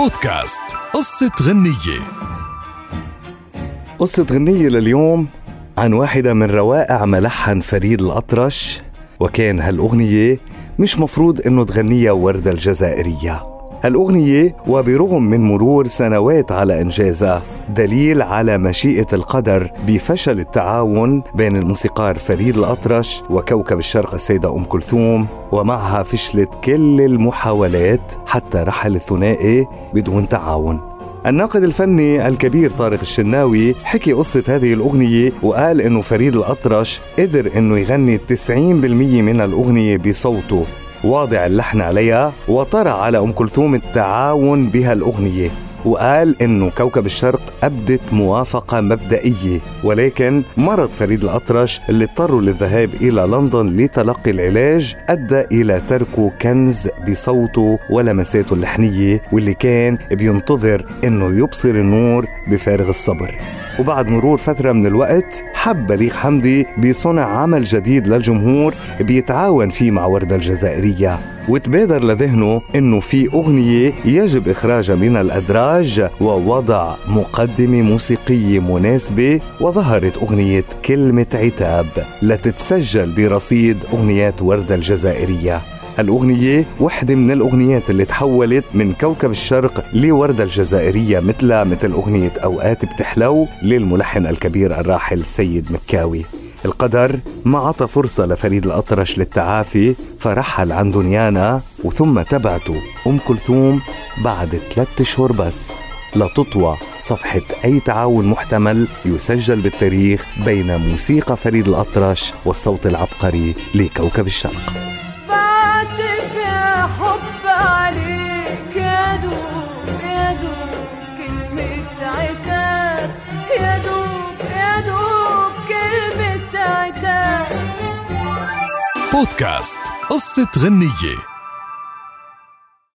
بودكاست. قصة غنية. قصة غنية لليوم عن واحدة من روائع ملحن فريد الأطرش وكان هالأغنية مش مفروض إنه تغنيها وردة الجزائرية. هالأغنية وبرغم من مرور سنوات على إنجازها دليل على مشيئة القدر بفشل التعاون بين الموسيقار فريد الأطرش وكوكب الشرق السيدة أم كلثوم ومعها فشلت كل المحاولات حتى رحل الثنائي بدون تعاون. الناقد الفني الكبير طارق الشناوي حكي قصة هذه الأغنية وقال إنه فريد الأطرش قدر إنه يغني 90% من الأغنية بصوته. واضع اللحن عليها وطرح على أم كلثوم التعاون بها الأغنية وقال إنه كوكب الشرق أبدت موافقة مبدئية ولكن مرض فريد الأطرش اللي اضطروا للذهاب إلى لندن لتلقي العلاج أدى إلى تركه كنز بصوته ولمساته اللحنية واللي كان بينتظر إنه يبصر النور بفارغ الصبر. وبعد مرور فترة من الوقت حب بليغ حمدي بصنع عمل جديد للجمهور بيتعاون فيه مع وردة الجزائرية. وتبادر لذهنه إنه في أغنية يجب اخراجها من الأدراج ووضع مقدمة موسيقية مناسبة وظهرت أغنية كلمة عتاب لتتسجل برصيد أغنيات وردة الجزائرية. الأغنية وحدة من الأغنيات اللي تحولت من كوكب الشرق لوردة الجزائرية مثلها مثل أغنية أوقات بتحلو للملحن الكبير الراحل سيد مكاوي. القدر ما عطى فرصة لفريد الأطرش للتعافي فرحل عن دنيانا وثم تبعته أم كلثوم بعد ثلاثة أشهر بس. لتطوى صفحة أي تعاون محتمل يسجل بالتاريخ بين موسيقى فريد الأطرش والصوت العبقري لكوكب الشرق. كلمة عتاب يا دوب كلمة عتاب بودكاست قصة غنية.